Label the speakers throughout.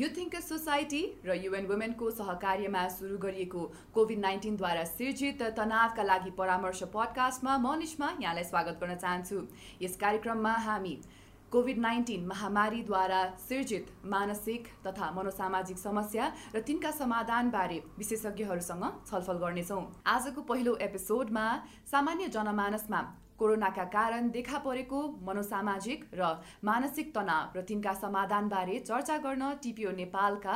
Speaker 1: यो think society र UN वुमेनको सहकार्यमा सुरु गरिएको कोभिड नाइन्टिनद्वारा सिर्जित तनावका लागि परामर्श पडकास्टमा म निष्मा यहाँलाई स्वागत गर्न चाहन्छु। यस कार्यक्रममा हामी कोभिड नाइन्टिन महामारीद्वारा सिर्जित मानसिक तथा मनोसामाजिक समस्या र तिनका समाधानबारे विशेषज्ञहरूसँग छलफल गर्नेछौँ। आजको पहिलो एपिसोडमा सामान्य जनमानसमा कोरोनाका कारण देखा परेको मनोसामाजिक र मानसिक तनाव र तिनका समाधानबारे चर्चा गर्न टिपिओ नेपालका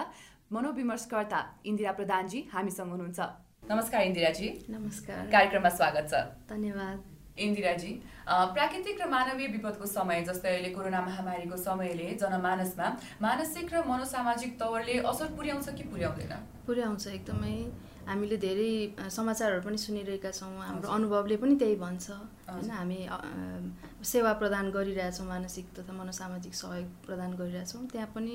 Speaker 1: मनोविमर्शकर्ता इन्दिरा प्रधानजी हामीसँग हुनुहुन्छ। नमस्कार इन्दिराजी।
Speaker 2: नमस्कार।
Speaker 1: कार्यक्रममा स्वागत छ।
Speaker 2: धन्यवाद।
Speaker 1: इन्दिराजी प्राकृतिक र मानवीय विपदको समय जस्तै अहिले कोरोना महामारीको समयले जनमानसमा मानसिक र मनोसामाजिक तवरले असर पुर्याउँछ कि पुर्याउँदैन?
Speaker 2: पुर्याउँछ एकदमै। हामीले धेरै समाचारहरू पनि सुनिरहेका छौँ। हाम्रो अनुभवले पनि त्यही भन्छ। होइन हामी सेवा प्रदान गरिरहेछौँ मानसिक तथा मनोसामाजिक सहयोग प्रदान गरिरहेछौँ। त्यहाँ पनि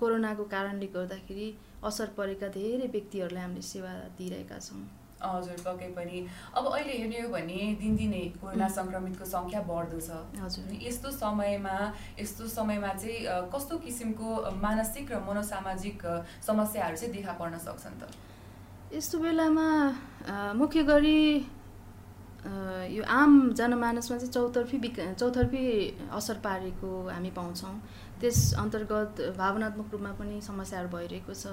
Speaker 2: कोरोनाको कारणले गर्दाखेरि असर परेका धेरै व्यक्तिहरूलाई हामीले सेवा दिइरहेका छौँ।
Speaker 1: हजुर पक्कै पनि। अब अहिले हेर्ने हो भने दिनदिनै कोरोना सङ्क्रमितको सङ्ख्या बढ्दो छ। हजुर। यस्तो समयमा यस्तो समयमा चाहिँ कस्तो किसिमको मानसिक र मनोसामाजिक समस्याहरू चाहिँ देखा पर्न सक्छन् त?
Speaker 2: यस्तो बेलामा मुख्य गरी यो आम जनमानसमा चाहिँ चौतर्फी विका चौतर्फी असर पारेको हामी पाउँछौँ। त्यस अन्तर्गत भावनात्मक रूपमा पनि समस्याहरू भइरहेको छ।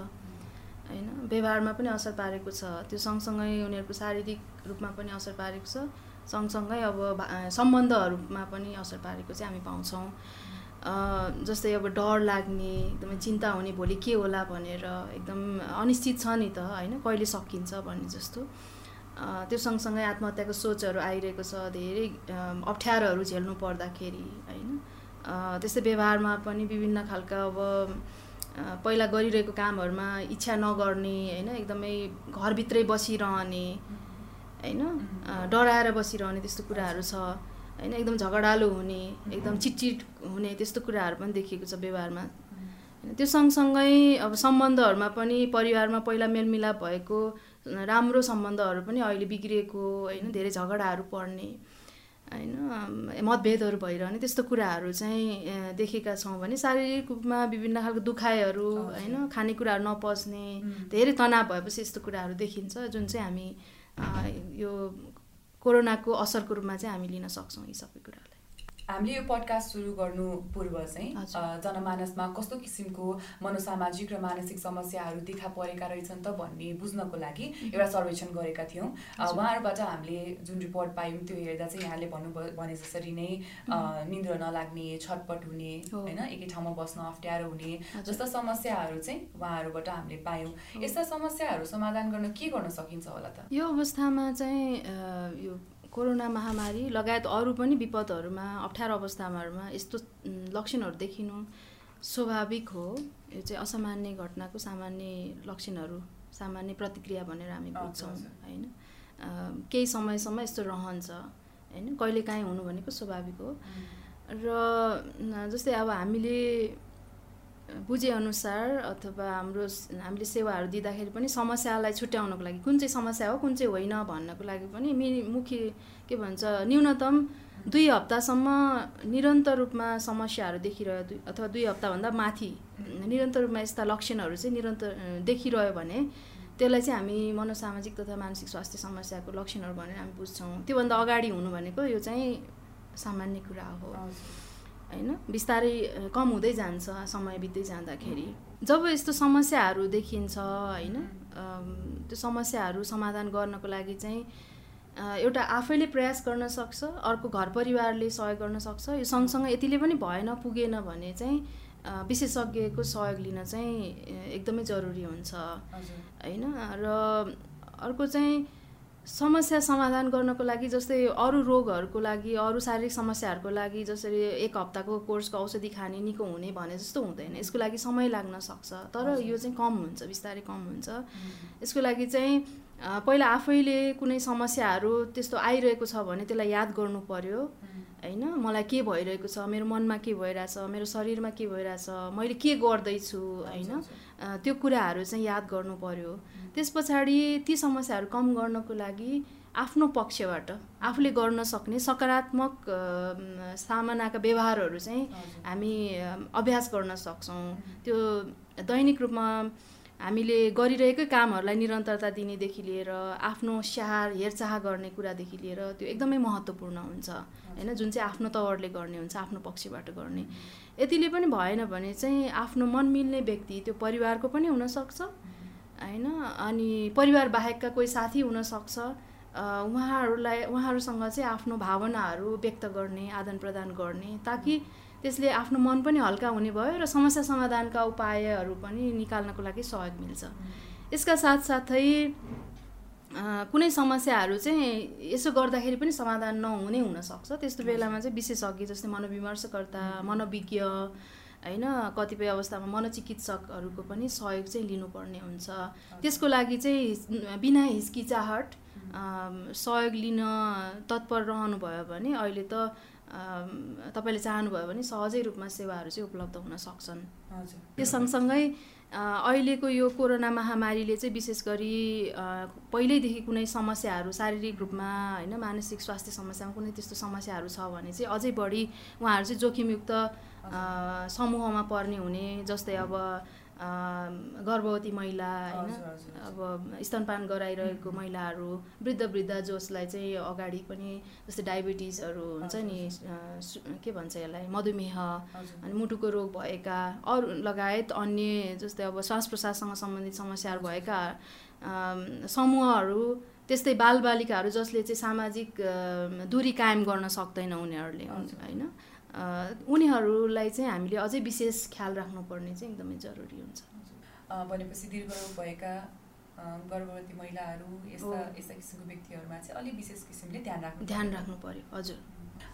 Speaker 2: होइन? व्यवहारमा पनि असर पारेको छ। त्यो सँगसँगै उनीहरूको शारीरिक रूपमा पनि असर पारेको छ। सँगसँगै अब सम्बन्धहरूमा पनि असर पारेको चाहिँ हामी पाउँछौँ। जस्तै अब डर लाग्ने एकदमै चिन्ता हुने भोलि के होला भनेर एकदम अनिश्चित छ नि त होइन? कहिले सकिन्छ भन्ने जस्तो। त्यो सँगसँगै आत्महत्याको सोचहरू आइरहेको छ धेरै अप्ठ्यारोहरू झेल्नु पर्दाखेरि होइन? त्यस्तै व्यवहारमा पनि विभिन्न खालका अब पहिला गरिरहेको कामहरूमा इच्छा नगर्ने होइन? एकदमै घरभित्रै बसिरहने होइन? डराएर बसिरहने त्यस्तो कुराहरू छ। होइन एकदम झगडालो हुने एकदम चिटचिट हुने त्यस्तो कुराहरू पनि देखिएको छ व्यवहारमा। होइन त्यो सँगसँगै अब सम्बन्धहरूमा पनि परिवारमा पहिला मेलमिलाप भएको राम्रो सम्बन्धहरू पनि अहिले बिग्रिएको होइन धेरै झगडाहरू पर्ने होइन मतभेदहरू भइरहने त्यस्तो कुराहरू चाहिँ देखेका छौँ भने शारीरिक रूपमा विभिन्न खालको दुखाइहरू होइन खानेकुराहरू नपच्ने धेरै तनाव भएपछि यस्तो कुराहरू देखिन्छ जुन चाहिँ हामी यो कोरोनाको असरको रूपमा चाहिँ हामी लिन सक्छौँ यी सबै कुरालाई
Speaker 1: हामीले यो पडकास्ट सुरु गर्नु पूर्व चाहिँ जनमानसमा कस्तो किसिमको मनोसामाजिक र मानसिक समस्याहरू देखा परेका रहेछन् त भन्ने बुझ्नको लागि एउटा सर्वेक्षण गरेका थियौँ। उहाँहरूबाट हामीले जुन रिपोर्ट पायौँ त्यो हेर्दा चाहिँ यहाँले भन्नु भने जसरी नै निन्द्र नलाग्ने छटपट हुने होइन एकै ठाउँमा बस्न अप्ठ्यारो हुने जस्ता समस्याहरू चाहिँ उहाँहरूबाट हामीले पायौँ। यस्ता समस्याहरू समाधान गर्न के गर्न सकिन्छ होला त?
Speaker 2: यो अवस्थामा चाहिँ यो कोरोना महामारी लगायत अरू पनि विपदहरूमा अप्ठ्यारो अवस्थाहरूमा यस्तो लक्षणहरू देखिनु स्वाभाविक हो। यो चाहिँ असामान्य घटनाको सामान्य लक्षणहरू सामान्य प्रतिक्रिया भनेर हामी बुझ्छौँ होइन? केही समयसम्म यस्तो रहन्छ होइन? कहिलेकाहीँ हुनु भनेको स्वाभाविक हो। र जस्तै अब हामीले बुझेअनुसार अथवा हाम्रो हामीले सेवाहरू दिँदाखेरि पनि समस्यालाई छुट्याउनको लागि कुन चाहिँ समस्या हो कुन चाहिँ होइन भन्नको लागि पनि मि मुख्य के भन्छ न्यूनतम दुई हप्तासम्म निरन्तर रूपमा समस्याहरू देखिरह्यो अथवा दुई हप्ताभन्दा माथि निरन्तर रूपमा यस्ता लक्षणहरू चाहिँ निरन्तर देखिरह्यो भने त्यसलाई चाहिँ हामी मनोसामाजिक तथा मानसिक स्वास्थ्य समस्याको लक्षणहरू भनेर हामी बुझ्छौँ। त्योभन्दा अगाडि हुनु भनेको यो चाहिँ सामान्य कुरा हो। होइन? बिस्तारै कम हुँदै जान्छ समय बित्दै जाँदाखेरि। जब यस्तो समस्याहरू देखिन्छ होइन त्यो समस्याहरू समाधान गर्नको लागि चाहिँ एउटा आफैले प्रयास गर्न सक्छ अर्को घर परिवारले सहयोग गर्न सक्छ। यो सँगसँगै यतिले पनि भएन पुगेन भने चाहिँ विशेषज्ञको सहयोग लिन चाहिँ एकदमै जरुरी हुन्छ। होइन? र अर्को चाहिँ समस्या समाधान गर्नको लागि जस्तै अरू रोगहरूको लागि अरू शारीरिक समस्याहरूको लागि जसरी एक हप्ताको कोर्सको औषधि खाने निको हुने भने जस्तो हुँदैन। यसको लागि समय लाग्न सक्छ। तर यो चाहिँ कम हुन्छ बिस्तारै कम हुन्छ। यसको लागि चाहिँ पहिला आफैले कुनै समस्याहरू त्यस्तो आइरहेको छ भने त्यसलाई याद गर्नु पर्यो। होइन मलाई के भइरहेको छ मेरो मनमा के भइरहेछ मेरो शरीरमा के भइरहेछ मैले के गर्दैछु होइन? त्यो कुराहरू चाहिँ याद गर्नु पर्यो। त्यस पछाडि ती समस्याहरू कम गर्नको लागि आफ्नो पक्षबाट आफूले गर्न सक्ने सकारात्मक सामनाका व्यवहारहरू चाहिँ हामी अभ्यास गर्न सक्छौँ। त्यो दैनिक रूपमा हामीले गरिरहेकै कामहरूलाई निरन्तरता दिनेदेखि लिएर आफ्नो स्याहार हेरचाह गर्ने कुरादेखि लिएर त्यो एकदमै महत्त्वपूर्ण हुन्छ। होइन जुन चाहिँ आफ्नो तवरले गर्ने हुन्छ आफ्नो पक्षबाट गर्ने। यतिले पनि भएन भने चाहिँ आफ्नो मन मिल्ने व्यक्ति त्यो परिवारको पनि हुनसक्छ। होइन अनि परिवार बाहेकका कोही साथी हुनसक्छ। उहाँहरूलाई उहाँहरूसँग चाहिँ आफ्नो भावनाहरू व्यक्त गर्ने आदान प्रदान गर्ने ताकि त्यसले आफ्नो मन पनि हल्का हुने भयो र समस्या समाधानका उपायहरू पनि निकाल्नको लागि सहयोग मिल्छ। यसका साथसाथै कुनै समस्याहरू चाहिँ यसो गर्दाखेरि पनि समाधान नहुने हुनसक्छ। त्यस्तो बेलामा चाहिँ विशेषज्ञ जस्तै मनोविमर्शकर्ता मनोविज्ञ होइन कतिपय अवस्थामा मनोचिकित्सकहरूको पनि सहयोग चाहिँ लिनुपर्ने हुन्छ। त्यसको लागि चाहिँ बिना हिचकिचाहट सहयोग लिन तत्पर रहनुभयो भने अहिले त तपाईँले चाहनुभयो भने सहजै रूपमा सेवाहरू चाहिँ उपलब्ध हुन सक्छन्। त्यो सँगसँगै अहिलेको यो कोरोना महामारीले चाहिँ विशेष गरी पहिल्यैदेखि कुनै समस्याहरू शारीरिक रूपमा होइन मानसिक स्वास्थ्य समस्यामा कुनै त्यस्तो समस्याहरू छ भने चाहिँ अझै बढी उहाँहरू चाहिँ जोखिमयुक्त समूहमा पर्ने हुने जस्तै अब गर्भवती महिला होइन? अब स्तनपान गराइरहेको महिलाहरू वृद्ध वृद्ध जसलाई चाहिँ अगाडि पनि जस्तै डायबिटिजहरू हुन्छ नि के भन्छ यसलाई मधुमेह अनि मुटुको रोग भएका अरू लगायत अन्य जस्तै अब श्वास प्रश्वाससँग सम्बन्धित समस्याहरू भएका समूहहरू त्यस्तै बालबालिकाहरू जसले चाहिँ सामाजिक दूरी कायम गर्न सक्दैन उनीहरूले होइन? उनीहरूलाई चाहिँ हामीले अझै विशेष ख्याल राख्नुपर्ने चाहिँ एकदमै जरुरी हुन्छ।
Speaker 1: भनेपछि दीर्घरोग भएका गर्भवती महिलाहरू यस्ता यस्ता किसिमको व्यक्तिहरूमा चाहिँ अलिक विशेष किसिमले ध्यान राख्नु
Speaker 2: ध्यान राख्नु पर्यो हजुर।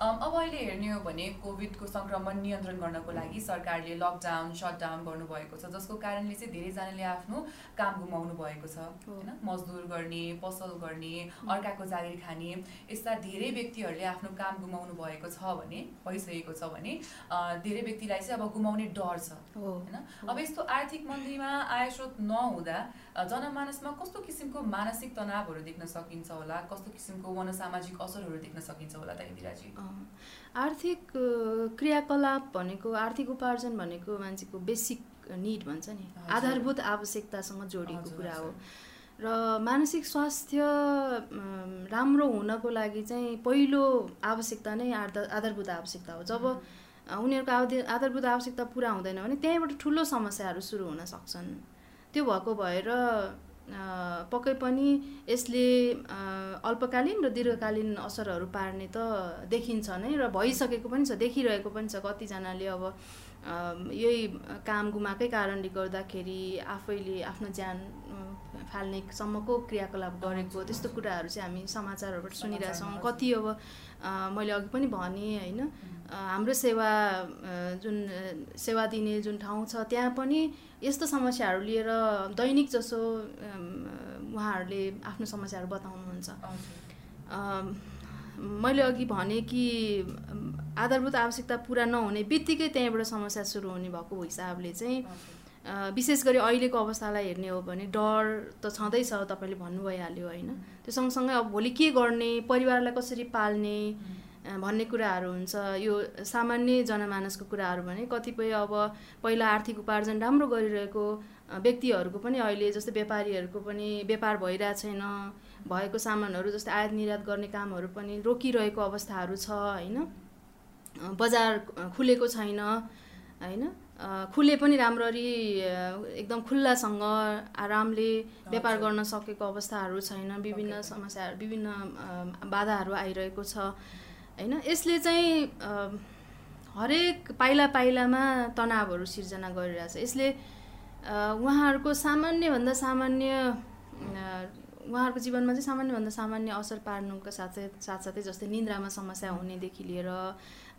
Speaker 1: अब अहिले हेर्ने हो भने कोभिडको सङ्क्रमण नियन्त्रण गर्नको लागि सरकारले लकडाउन सटडाउन गर्नुभएको छ जसको कारणले चाहिँ धेरैजनाले आफ्नो काम गुमाउनु भएको छ होइन? मजदुर गर्ने पसल गर्ने अर्काको जागिर खाने यस्ता धेरै व्यक्तिहरूले आफ्नो काम गुमाउनु भएको छ भने भइसकेको छ भने धेरै व्यक्तिलाई चाहिँ अब गुमाउने डर छ होइन? अब यस्तो आर्थिक मन्दीमा आयस्रोत नहुँदा जनमानसमा कस्तो किसिमको मानसिक तनावहरू देख्न सकिन्छ होला? कस्तो किसिमको मनोसामाजिक असरहरू देख्न सकिन्छ होला दिराजी
Speaker 2: आर्थिक क्रियाकलाप भनेको आर्थिक उपार्जन भनेको मान्छेको बेसिक निड भन्छ नि। आधारभूत आवश्यकतासँग जोडिएको कुरा हो। र मानसिक स्वास्थ्य राम्रो हुनको लागि चाहिँ पहिलो आवश्यकता नै आधारभूत आवश्यकता हो। जब उनीहरूको आधारभूत आवश्यकता पुरा हुँदैन भने त्यहीँबाट ठुलो समस्याहरू सुरु हुन सक्छन्। त्यो भएको भएर पक्कै पनि यसले अल्पकालीन र दीर्घकालीन असरहरू पार्ने त देखिन्छ नै र भइसकेको पनि छ देखिरहेको पनि छ। कतिजनाले अब यही काम गुमाएकै कारणले गर्दाखेरि आफैले आफ्नो ज्यान फाल्नेसम्मको क्रियाकलाप गरेको त्यस्तो कुराहरू चाहिँ हामी समाचारहरूबाट सुनिरहेछौँ। कति अब मैले अघि पनि भनेँ होइन। हाम्रो सेवा जुन सेवा दिने जुन ठाउँ छ त्यहाँ पनि यस्तो समस्याहरू लिएर दैनिक जसो उहाँहरूले आफ्नो समस्याहरू बताउनुहुन्छ। मैले अघि भने कि आधारभूत आवश्यकता पुरा नहुने बित्तिकै त्यहीँबाट समस्या सुरु हुने भएको हिसाबले चाहिँ विशेष गरी अहिलेको अवस्थालाई हेर्ने हो भने डर त छँदैछ तपाईँले भन्नु भइहाल्यो होइन। त्यो सँगसँगै अब भोलि के गर्ने परिवारलाई कसरी पाल्ने भन्ने कुराहरू हुन्छ। यो सामान्य जनमानसको कुराहरू भने कतिपय अब पहिला आर्थिक उपार्जन राम्रो गरिरहेको व्यक्तिहरूको पनि अहिले जस्तै व्यापारीहरूको पनि व्यापार भइरहेको छैन। भएको सामानहरू जस्तै आयात निर्यात गर्ने कामहरू पनि रोकिरहेको अवस्थाहरू छ होइन। बजार खुलेको छैन होइन। खुले पनि राम्ररी एकदम खुल्लासँग आरामले व्यापार गर्न सकेको अवस्थाहरू छैन विभिन्न समस्याहरू विभिन्न बाधाहरू आइरहेको छ। होइन यसले चाहिँ हरेक पाइला पाइलामा तनावहरू सिर्जना गरिरहेछ यसले उहाँहरूको सामान्यभन्दा सामान्य उहाँहरूको जीवनमा चाहिँ सामान्यभन्दा सामान्य असर पार्नुको साथै साथसाथै जस्तै निन्द्रामा समस्या हुनेदेखि लिएर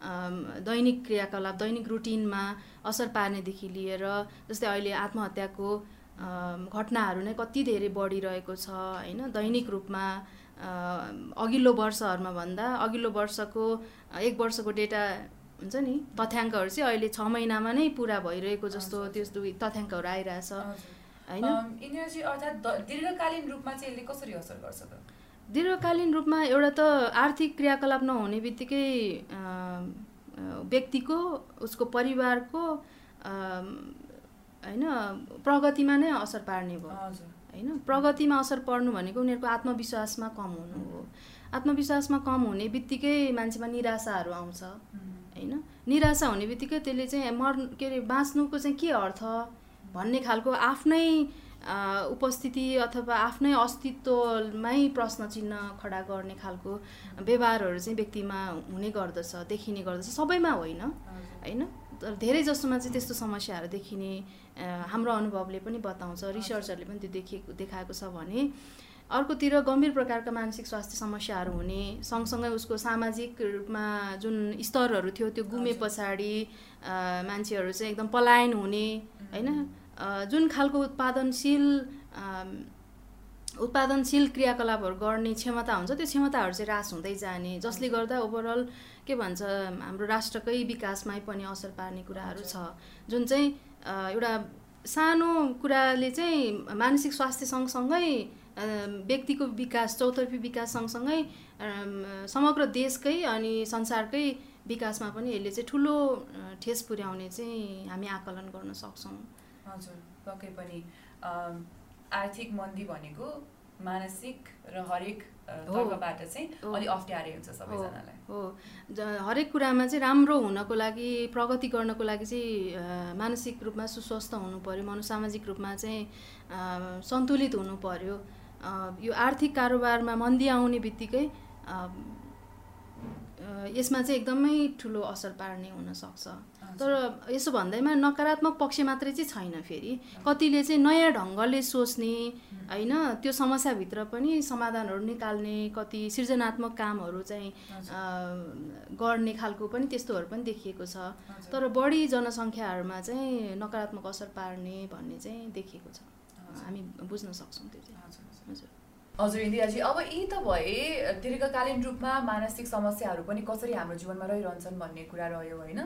Speaker 2: दैनिक क्रियाकलाप दैनिक रुटिनमा असर पार्नेदेखि लिएर जस्तै अहिले आत्महत्याको घटनाहरू नै कति धेरै बढिरहेको छ होइन? दैनिक रूपमा अघिल्लो वर्षहरूमा भन्दा अघिल्लो वर्षको एक वर्षको डेटा हुन्छ नि? तथ्याङ्कहरू चाहिँ अहिले छ महिनामा नै पुरा भइरहेको जस्तो त्यस्तो तथ्याङ्कहरू आइरहेछ
Speaker 1: होइन? अर्थात् दीर्घकालीन रूपमा चाहिँ यसले कसरी असर गर्छ त?
Speaker 2: दीर्घकालीन रूपमा एउटा त आर्थिक क्रियाकलाप नहुने बित्तिकै व्यक्तिको उसको परिवारको होइन प्रगतिमा नै असर पार्ने भयो। होइन प्रगतिमा असर पर्नु भनेको उनीहरूको आत्मविश्वासमा कम हुनु हो। आत्मविश्वासमा कम हुने बित्तिकै मान्छेमा निराशाहरू आउँछ। होइन निराशा हुने बित्तिकै त्यसले चाहिँ मर के अरे बाँच्नुको चाहिँ के अर्थ भन्ने खालको आफ्नै उपस्थिति अथवा आफ्नै अस्तित्वमै प्रश्न चिन्ह खडा गर्ने खालको व्यवहारहरू चाहिँ व्यक्तिमा हुने गर्दछ देखिने गर्दछ। सबैमा होइन होइन? तर धेरै जसोमा चाहिँ त्यस्तो समस्याहरू देखिने हाम्रो अनुभवले पनि बताउँछ रिसर्चहरूले पनि त्यो देखिएको देखाएको छ भने अर्कोतिर गम्भीर प्रकारका मानसिक स्वास्थ्य समस्याहरू हुने सँगसँगै उसको सामाजिक रूपमा जुन स्तरहरू थियो त्यो गुमे। पछाडि मान्छेहरू चाहिँ एकदम पलायन हुने होइन? जुन खालको उत्पादनशील उत्पादनशील क्रियाकलापहरू गर्ने क्षमता हुन्छ त्यो क्षमताहरू चाहिँ ह्रास हुँदै जाने। जसले गर्दा ओभरअल के भन्छ हाम्रो राष्ट्रकै विकासमै पनि असर पार्ने कुराहरू छ। जुन चाहिँ एउटा सानो कुराले चाहिँ मानसिक स्वास्थ्य सँगसँगै व्यक्तिको विकास चौतर्फी विकास सँगसँगै समग्र देशकै अनि संसारकै विकासमा पनि यसले चाहिँ ठुलो ठेस पुर्याउने चाहिँ हामी आकलन गर्न सक्छौँ।
Speaker 1: हजुर पक्कै पनि। आर्थिक मन्दी भनेको मानसिक र हरेक। तर्फबाट चाहिँ। अलिक अप्ठ्यारै हुन्छ सबैजनालाई।
Speaker 2: हो हरेक कुरामा चाहिँ राम्रो हुनको लागि प्रगति गर्नको लागि चाहिँ मानसिक रूपमा सुस्वस्थ हुनु पर्यो मनोसामाजिक रूपमा चाहिँ सन्तुलित हुनु पर्यो। अ, यो आर्थिक कारोबारमा मन्दी आउने बित्तिकै यसमा चाहिँ एकदमै ठुलो असर पार्ने हुनसक्छ। तर यसो भन्दैमा नकारात्मक पक्ष मात्रै चाहिँ छैन फेरि। कतिले चाहिँ नयाँ ढङ्गले सोच्ने होइन त्यो समस्याभित्र पनि समाधानहरू निकाल्ने कति सृजनात्मक कामहरू चाहिँ गर्ने खालको पनि त्यस्तोहरू पनि देखिएको छ। तर बढी जनसङ्ख्याहरूमा चाहिँ नकारात्मक असर पार्ने भन्ने चाहिँ देखिएको छ। हामी बुझ्न सक्छौँ त्यो चाहिँ।
Speaker 1: हजुर, हजुर। इन्दिराजी अब यी त भए दीर्घकालीन रूपमा मानसिक समस्याहरू पनि कसरी हाम्रो जीवनमा रहिरहन्छन् भन्ने कुरा रह्यो होइन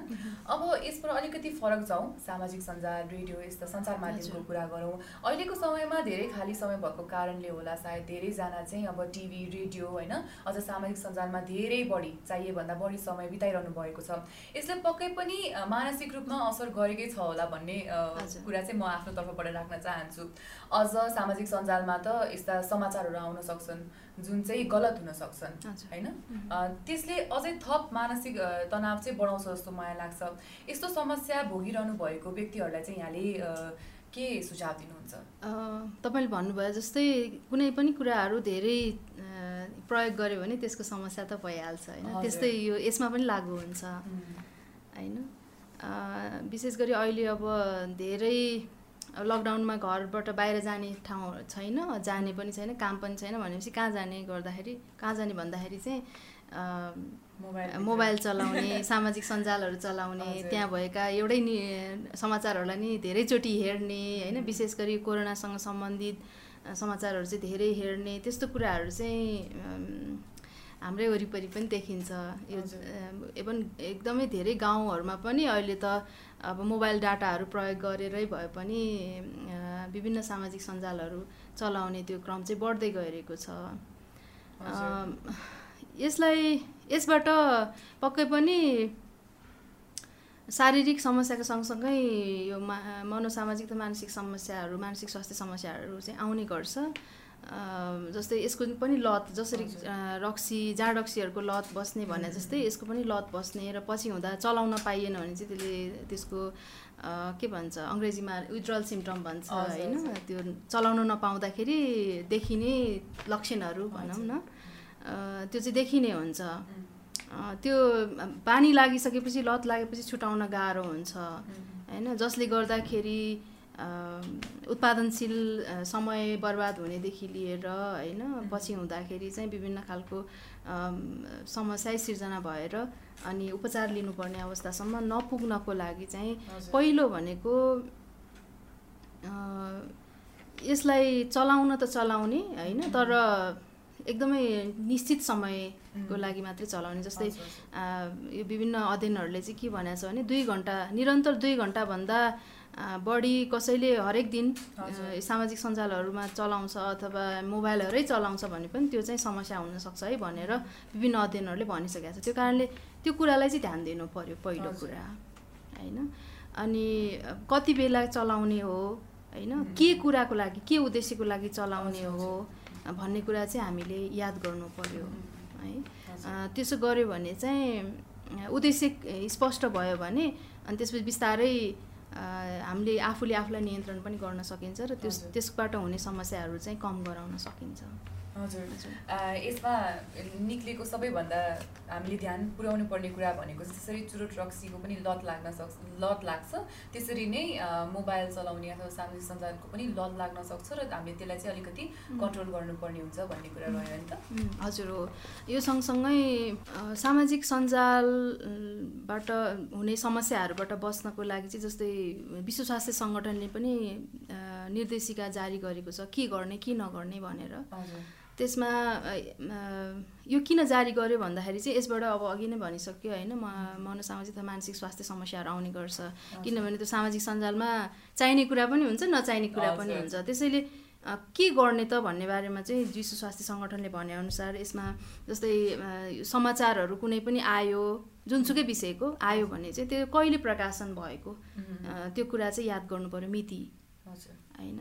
Speaker 1: अब यसबाट अलिकति फरक जाउँ सामाजिक सञ्जाल रेडियो यस्ता सञ्चार माध्यमको। कुरा गरौँ अहिलेको समयमा धेरै खाली समय भएको कारणले होला सायद धेरैजना चाहिँ अब टिभी रेडियो होइन अझ सामाजिक सञ्जालमा धेरै बढी चाहिए भन्दा बढी समय बिताइरहनु भएको छ यसले पक्कै पनि मानसिक रूपमा असर गरेकै छ होला भन्ने। कुरा चाहिँ म आफ्नो तर्फबाट राख्न चाहन्छु अझ सामाजिक सञ्जालमा त यस्ता समाचारहरू आउन सक्छन् जुन चाहिँ गलत हुन सक्छन् होइन? त्यसले अझै थप मानसिक तनाव चाहिँ बढाउँछ जस्तो मलाई लाग्छ। यस्तो समस्या भोगिरहनु भएको व्यक्तिहरूलाई चाहिँ यहाँले के सुझाव दिनुहुन्छ?
Speaker 2: तपाईँले भन्नुभयो जस्तै कुनै पनि कुराहरू धेरै प्रयोग गर्यो भने त्यसको समस्या त भइहाल्छ होइन। त्यस्तै यो यसमा पनि लागु हुन्छ होइन? विशेष गरी अहिले अब धेरै लकडाउनमा घरबाट बाहिर जाने ठाउँ छैन जाने पनि छैन काम पनि छैन भनेपछि कहाँ जाने गर्दाखेरि कहाँ जाने भन्दाखेरि चाहिँ
Speaker 1: मोबाइल
Speaker 2: मोबाइल चलाउने सामाजिक सञ्जालहरू चलाउने। त्यहाँ भएका एउटै नि समाचारहरूलाई नि धेरैचोटि हेर्ने होइन विशेष गरी कोरोनासँग सम्बन्धित समाचारहरू चाहिँ धेरै हेर्ने त्यस्तो कुराहरू चाहिँ हाम्रै वरिपरि पनि देखिन्छ। यो एभन एकदमै धेरै गाउँहरूमा पनि अहिले त अब मोबाइल डाटाहरू प्रयोग गरेरै भए पनि विभिन्न सामाजिक सञ्जालहरू चलाउने त्यो क्रम चाहिँ बढ्दै गइरहेको छ। यसलाई यसबाट पक्कै पनि शारीरिक समस्याको सँगसँगै यो मा मनोसामाजिक त मानसिक समस्याहरू मानसिक स्वास्थ्य समस्याहरू चाहिँ आउने गर्छ। जस्तै यसको पनि लत जसरी रक्सी जाँड रक्सीहरूको लत बस्ने भने जस्तै यसको पनि लत बस्ने र पछि हुँदा चलाउन पाइएन भने चाहिँ त्यसले त्यसको के भन्छ अङ्ग्रेजीमा विड्रल सिम्टम भन्छ होइन। त्यो चलाउन नपाउँदाखेरि देखिने लक्षणहरू भनौँ न। त्यो चाहिँ देखिने हुन्छ। त्यो बानी लागिसकेपछि लत लागेपछि छुटाउन गाह्रो हुन्छ होइन? जसले गर्दाखेरि उत्पादनशील समय बर्बाद हुनेदेखि लिएर होइन पछि हुँदाखेरि चाहिँ विभिन्न खालको समस्या सिर्जना भएर अनि उपचार लिनुपर्ने अवस्थासम्म नपुग्नको लागि चाहिँ। पहिलो भनेको यसलाई चलाउन त चलाउने होइन तर एकदमै निश्चित समयको लागि मात्रै चलाउने जस्तै यो विभिन्न अध्ययनहरूले चाहिँ के भनेको छ भने दुई घन्टा निरन्तर दुई घन्टाभन्दा बढी कसैले हरेक दिन सामाजिक सञ्जालहरूमा चलाउँछ अथवा मोबाइलहरूै चलाउँछ भने पनि त्यो चाहिँ समस्या हुनसक्छ है भनेर विभिन्न अध्ययनहरूले भनिसकेको छ। त्यो कारणले त्यो कुरालाई चाहिँ ध्यान दिनु पर्यो पहिलो। कुरा होइन? अनि कति बेला चलाउने हो होइन. के कुराको लागि के उद्देश्यको लागि चलाउने हो भन्ने कुरा चाहिँ हामीले याद गर्नु पर्यो है? त्यसो गऱ्यो भने चाहिँ उद्देश्य स्पष्ट भयो भने अनि त्यसपछि बिस्तारै हामीले आफूले आफूलाई नियन्त्रण पनि गर्न सकिन्छ र त्यस। त्यसबाट हुने समस्याहरू चाहिँ कम गराउन सकिन्छ
Speaker 1: हजुर। यसमा निक्लेको सबैभन्दा हामीले ध्यान पुर्याउनु पर्ने कुरा भनेको जसरी चुरोट रक्सीको पनि लत लाग्न सक्छ लत लाग्छ। त्यसरी नै मोबाइल चलाउने अथवा सामाजिक सञ्जालको पनि लत लाग्न सक्छ र हामीले त्यसलाई चाहिँ अलिकति कन्ट्रोल गर्नुपर्ने हुन्छ भन्ने कुरा रह्यो नि त।
Speaker 2: हजुर हो। यो सँगसँगै सामाजिक सञ्जालबाट हुने समस्याहरूबाट बच्नको लागि चाहिँ जस्तै विश्व स्वास्थ्य सङ्गठनले पनि निर्देशिका जारी गरेको छ के गर्ने के नगर्ने भनेर।
Speaker 1: हजुर।
Speaker 2: त्यसमा यो किन जारी गर्यो भन्दाखेरि चाहिँ यसबाट अब अघि नै भनिसक्यो होइन म मनोसामाजिक तथा मानसिक स्वास्थ्य समस्याहरू आउने गर्छ। किनभने त्यो सामाजिक सञ्जालमा चाहिने कुरा पनि हुन्छ नचाहिने कुरा पनि। हुन्छ। त्यसैले के गर्ने त भन्ने बारेमा चाहिँ विश्व स्वास्थ्य सङ्गठनले भनेअनुसार यसमा जस्तै समाचारहरू कुनै पनि आयो जुनसुकै विषयको आयो भने चाहिँ त्यो कहिले प्रकाशन भएको त्यो कुरा चाहिँ याद गर्नु पऱ्यो मिति।
Speaker 1: हजुर।
Speaker 2: होइन?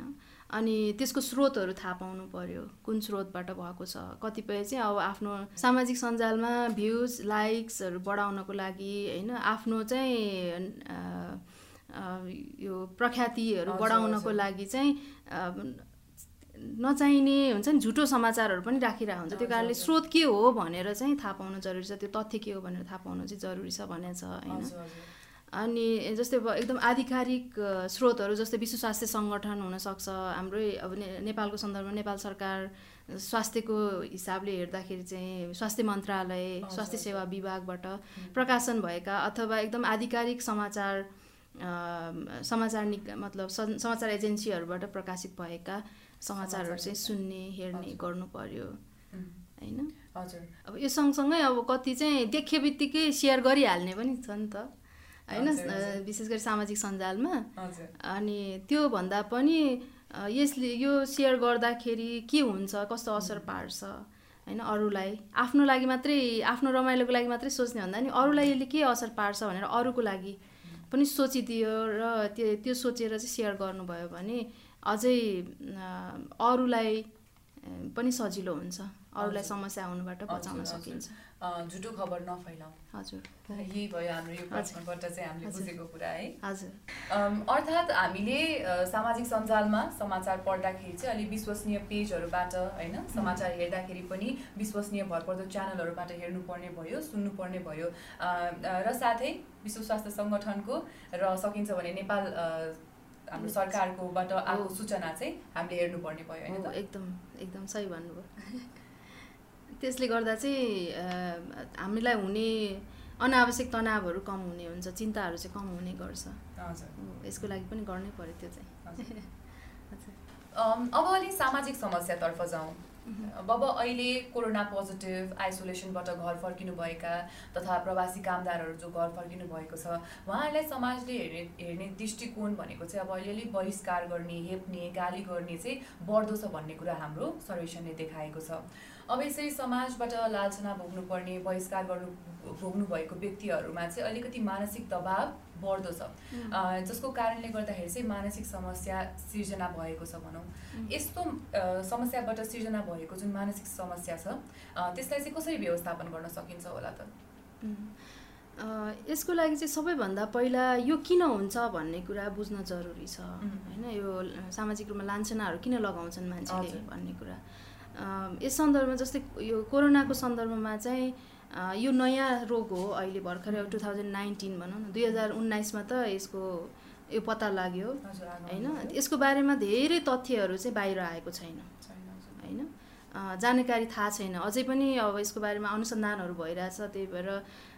Speaker 2: अनि त्यसको स्रोतहरू थाहा पाउनु पर्यो कुन स्रोतबाट भएको छ। कतिपय चाहिँ अब आफ्नो सामाजिक सञ्जालमा भ्युज लाइक्सहरू बढाउनको लागि होइन आफ्नो चाहिँ यो प्रख्यातिहरू बढाउनको। लागि चाहिँ नचाहिने हुन्छ नि झुटो समाचारहरू पनि राखिरहेको हुन्छ। त्यो कारणले। स्रोत के हो भनेर चाहिँ थाहा पाउनु जरुरी छ। त्यो तथ्य के हो भनेर थाहा पाउनु चाहिँ जरुरी छ भनेको छ होइन। अनि जस्तै अब एकदम आधिकारिक स्रोतहरू जस्तै विश्व स्वास्थ्य सङ्गठन हुनसक्छ। हाम्रै अब ने- नेपालको सन्दर्भमा नेपाल सरकार स्वास्थ्यको हिसाबले हेर्दाखेरि चाहिँ स्वास्थ्य मन्त्रालय स्वास्थ्य। सेवा विभागबाट प्रकाशन भएका अथवा एकदम आधिकारिक समाचार समाचार निक मतलब समाचार एजेन्सीहरूबाट प्रकाशित भएका समाचारहरू चाहिँ सुन्ने हेर्ने। गर्नु पर्यो। होइन?
Speaker 1: हजुर।
Speaker 2: अब यो सँगसँगै अब कति चाहिँ देखे बित्तिकै सेयर गरिहाल्ने पनि छ नि त। होइन विशेष गरी सामाजिक सञ्जालमा। अनि त्योभन्दा पनि यसले यो सेयर गर्दाखेरि के हुन्छ कस्तो असर पार्छ होइन अरूलाई? आफ्नो लागि मात्रै आफ्नो रमाइलोको लागि मात्रै सोच्ने भन्दा नि अरूलाई यसले के असर पार्छ भनेर अरूको लागि पनि सोचिदियो र त्यो त्यो सोचेर चाहिँ सेयर गर्नुभयो भने अझै अरूलाई पनि सजिलो हुन्छ अरूलाई। समस्या हुनुबाट बचाउन। सकिन्छ
Speaker 1: झुटो खबर
Speaker 2: हजुर
Speaker 1: यही भयो हाम्रो यो
Speaker 2: हजुर।
Speaker 1: प्रश्नबाट चाहिँ हामीले
Speaker 2: हजुर।
Speaker 1: बुझेको कुरा है
Speaker 2: हजुर
Speaker 1: अम, अर्थात् हामीले सामाजिक सञ्जालमा समाचार पढ्दाखेरि चाहिँ अलि विश्वसनीय पेजहरूबाट होइन समाचार हेर्दाखेरि पनि विश्वसनीय भरपर्दो च्यानलहरूबाट हेर्नुपर्ने भयो सुन्नुपर्ने भयो र साथै विश्व स्वास्थ्य सङ्गठनको र सकिन्छ भने नेपाल हाम्रो सरकारकोबाट आएको। सूचना चाहिँ हामीले हेर्नुपर्ने भयो होइन
Speaker 2: एकदम एकदम सही भन्नुभयो। त्यसले गर्दा चाहिँ हामीलाई हुने अनावश्यक तनावहरू कम हुने हुन्छ चिन्ताहरू चाहिँ कम हुने गर्छ। यसको लागि पनि गर्नै पर्यो त्यो चाहिँ।
Speaker 1: अब अलिक सामाजिक समस्यातर्फ जाउँ। अब अहिले कोरोना पोजिटिभ आइसोलेसनबाट घर फर्किनुभएका तथा प्रवासी कामदारहरू जो घर फर्किनु भएको छ उहाँहरूलाई समाजले हेर्ने हेर्ने दृष्टिकोण भनेको चाहिँ अब अलिअलि बहिष्कार गर्ने हेप्ने गाली गर्ने चाहिँ बढ्दो छ भन्ने कुरा हाम्रो सर्वेक्षणले देखाएको छ। अब यसरी समाजबाट लालसना भोग्नुपर्ने बहिष्कार गर्नु भोग्नु भएको व्यक्तिहरूमा चाहिँ अलिकति मानसिक दबाव बढ्दो छ। जसको कारणले गर्दाखेरि चाहिँ मानसिक समस्या सिर्जना भएको छ भनौँ। यस्तो समस्याबाट सिर्जना भएको जुन मानसिक समस्या छ त्यसलाई चाहिँ कसरी व्यवस्थापन गर्न सकिन्छ होला त?
Speaker 2: यसको लागि चाहिँ सबैभन्दा पहिला यो किन हुन्छ भन्ने कुरा बुझ्न जरुरी छ. होइन? यो सामाजिक रूपमा लान्छनाहरू किन लगाउँछन् मान्छेले। भन्ने कुरा। यस सन्दर्भमा जस्तै यो कोरोनाको सन्दर्भमा चाहिँ यो नयाँ रोग हो अहिले भर्खरै टु थाउजन्ड नाइन्टिन भनौँ न दुई हजार उन्नाइसमा त यसको यो पत्ता लाग्यो होइन? यसको बारेमा धेरै तथ्यहरू चाहिँ बाहिर आएको छैन। होइन जानकारी थाहा छैन अझै पनि अब यसको बारेमा अनुसन्धानहरू भइरहेछ त्यही भएर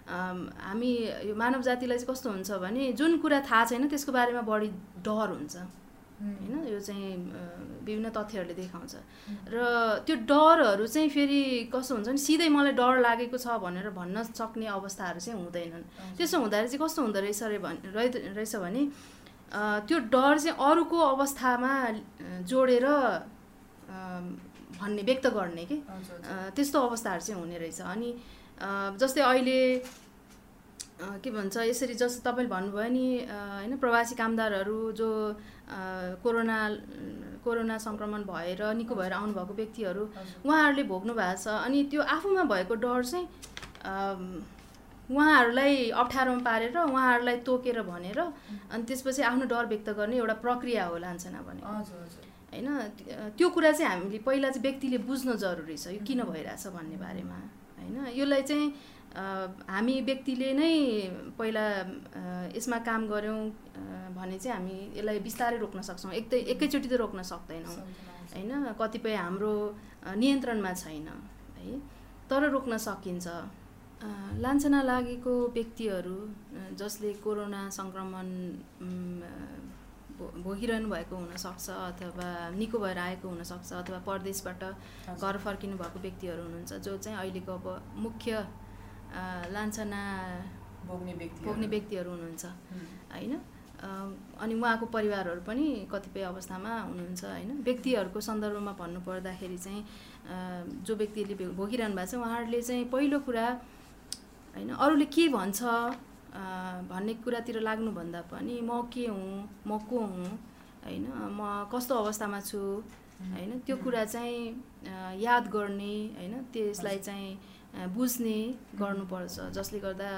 Speaker 2: हामी यो मानव जातिलाई चाहिँ कस्तो हुन्छ भने जुन कुरा थाहा छैन त्यसको बारेमा बढी डर हुन्छ होइन? यो चाहिँ विभिन्न तथ्यहरूले देखाउँछ। र त्यो डरहरू चाहिँ फेरि कस्तो हुन्छ भने सिधै मलाई डर लागेको छ भनेर भन्न सक्ने अवस्थाहरू चाहिँ हुँदैनन्। त्यसो हुँदाखेरि चाहिँ कस्तो हुँदो रहेछ रे भन् रहि- रहेछ भने त्यो डर चाहिँ अरूको अवस्थामा जोडेर भन्ने व्यक्त गर्ने कि? त्यस्तो अवस्थाहरू चाहिँ हुने रहेछ। अनि जस्तै अहिले के भन्छ यसरी जस्तो तपाईँले भन्नुभयो नि होइन प्रवासी कामदारहरू जो कोरोना कोरोना सङ्क्रमण भएर निको भएर आउनुभएको व्यक्तिहरू उहाँहरूले भोग्नु भएको छ। अनि त्यो आफूमा भएको डर चाहिँ उहाँहरूलाई अप्ठ्यारोमा पारेर उहाँहरूलाई तोकेर भनेर अनि त्यसपछि आफ्नो डर व्यक्त गर्ने एउटा प्रक्रिया हो लान्छना भने होइन त्यो कुरा चाहिँ हामीले पहिला चाहिँ व्यक्तिले बुझ्न जरुरी छ। यो किन भइरहेछ भन्ने बारेमा। होइन यसलाई चाहिँ हामी व्यक्तिले नै पहिला यसमा काम गऱ्यौँ भने चाहिँ हामी यसलाई बिस्तारै रोक्न सक्छौँ। एक एकैचोटि त रोक्न सक्दैनौँ। होइन? कतिपय हाम्रो नियन्त्रणमा छैन है? तर रोक्न सकिन्छ। लान्छना लागेको व्यक्तिहरू जसले कोरोना सङ्क्रमण भोगिरहनु भएको हुनसक्छ अथवा निको भएर आएको हुनसक्छ अथवा परदेशबाट घर फर्किनु भएको व्यक्तिहरू हुनुहुन्छ जो चाहिँ अहिलेको अब मुख्य लान्छना भोग्ने व्यक्ति भोग्ने व्यक्तिहरू हुनुहुन्छ। होइन? अनि उहाँको परिवारहरू पनि कतिपय अवस्थामा हुनुहुन्छ होइन? व्यक्तिहरूको सन्दर्भमा भन्नु पर्दाखेरि चाहिँ जो व्यक्तिले भोगिरहनु भएको छ उहाँहरूले चाहिँ पहिलो कुरा होइन अरूले के भन्छ भन्ने कुरातिर लाग्नुभन्दा पनि म के हुँ म को हुँ होइन? म कस्तो अवस्थामा छु होइन? त्यो कुरा चाहिँ याद गर्ने होइन? त्यसलाई चाहिँ बुझ्ने गर्नुपर्छ जसले गर्दा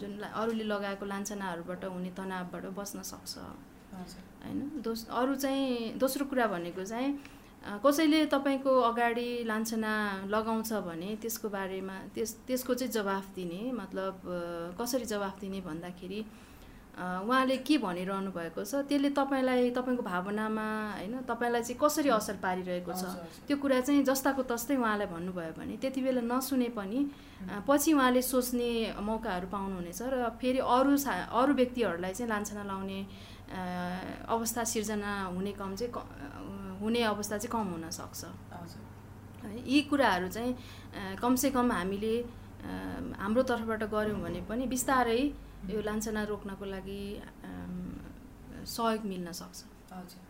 Speaker 2: जुन अरूले लगाएको लान्छनाहरूबाट हुने तनावबाट बस्न सक्छ। होइन? दोस अरू चाहिँ दोस्रो कुरा भनेको चाहिँ कसैले तपाईँको अगाडि लान्छना लगाउँछ भने त्यसको बारेमा त्यस त्यसको चाहिँ जवाफ दिने मतलब कसरी जवाफ दिने भन्दाखेरि उहाँले के भनिरहनु भएको छ त्यसले तपाईँलाई तपाईँको भावनामा होइन तपाईँलाई चाहिँ कसरी असर पारिरहेको छ त्यो कुरा चाहिँ जस्ताको तस्तै उहाँलाई भन्नुभयो भने त्यति बेला नसुने पनि पछि उहाँले सोच्ने मौकाहरू पाउनुहुनेछ र फेरि अरू सा अरू व्यक्तिहरूलाई चाहिँ लान्छना लाउने अवस्था सिर्जना हुने कम चाहिँ हुने अवस्था चाहिँ कम हुनसक्छ है यी कुराहरू चाहिँ कमसेकम हामीले हाम्रो तर्फबाट गऱ्यौँ भने पनि बिस्तारै यो लान्छना रोक्नको लागि सहयोग मिल्न सक्छ।
Speaker 1: हजुर।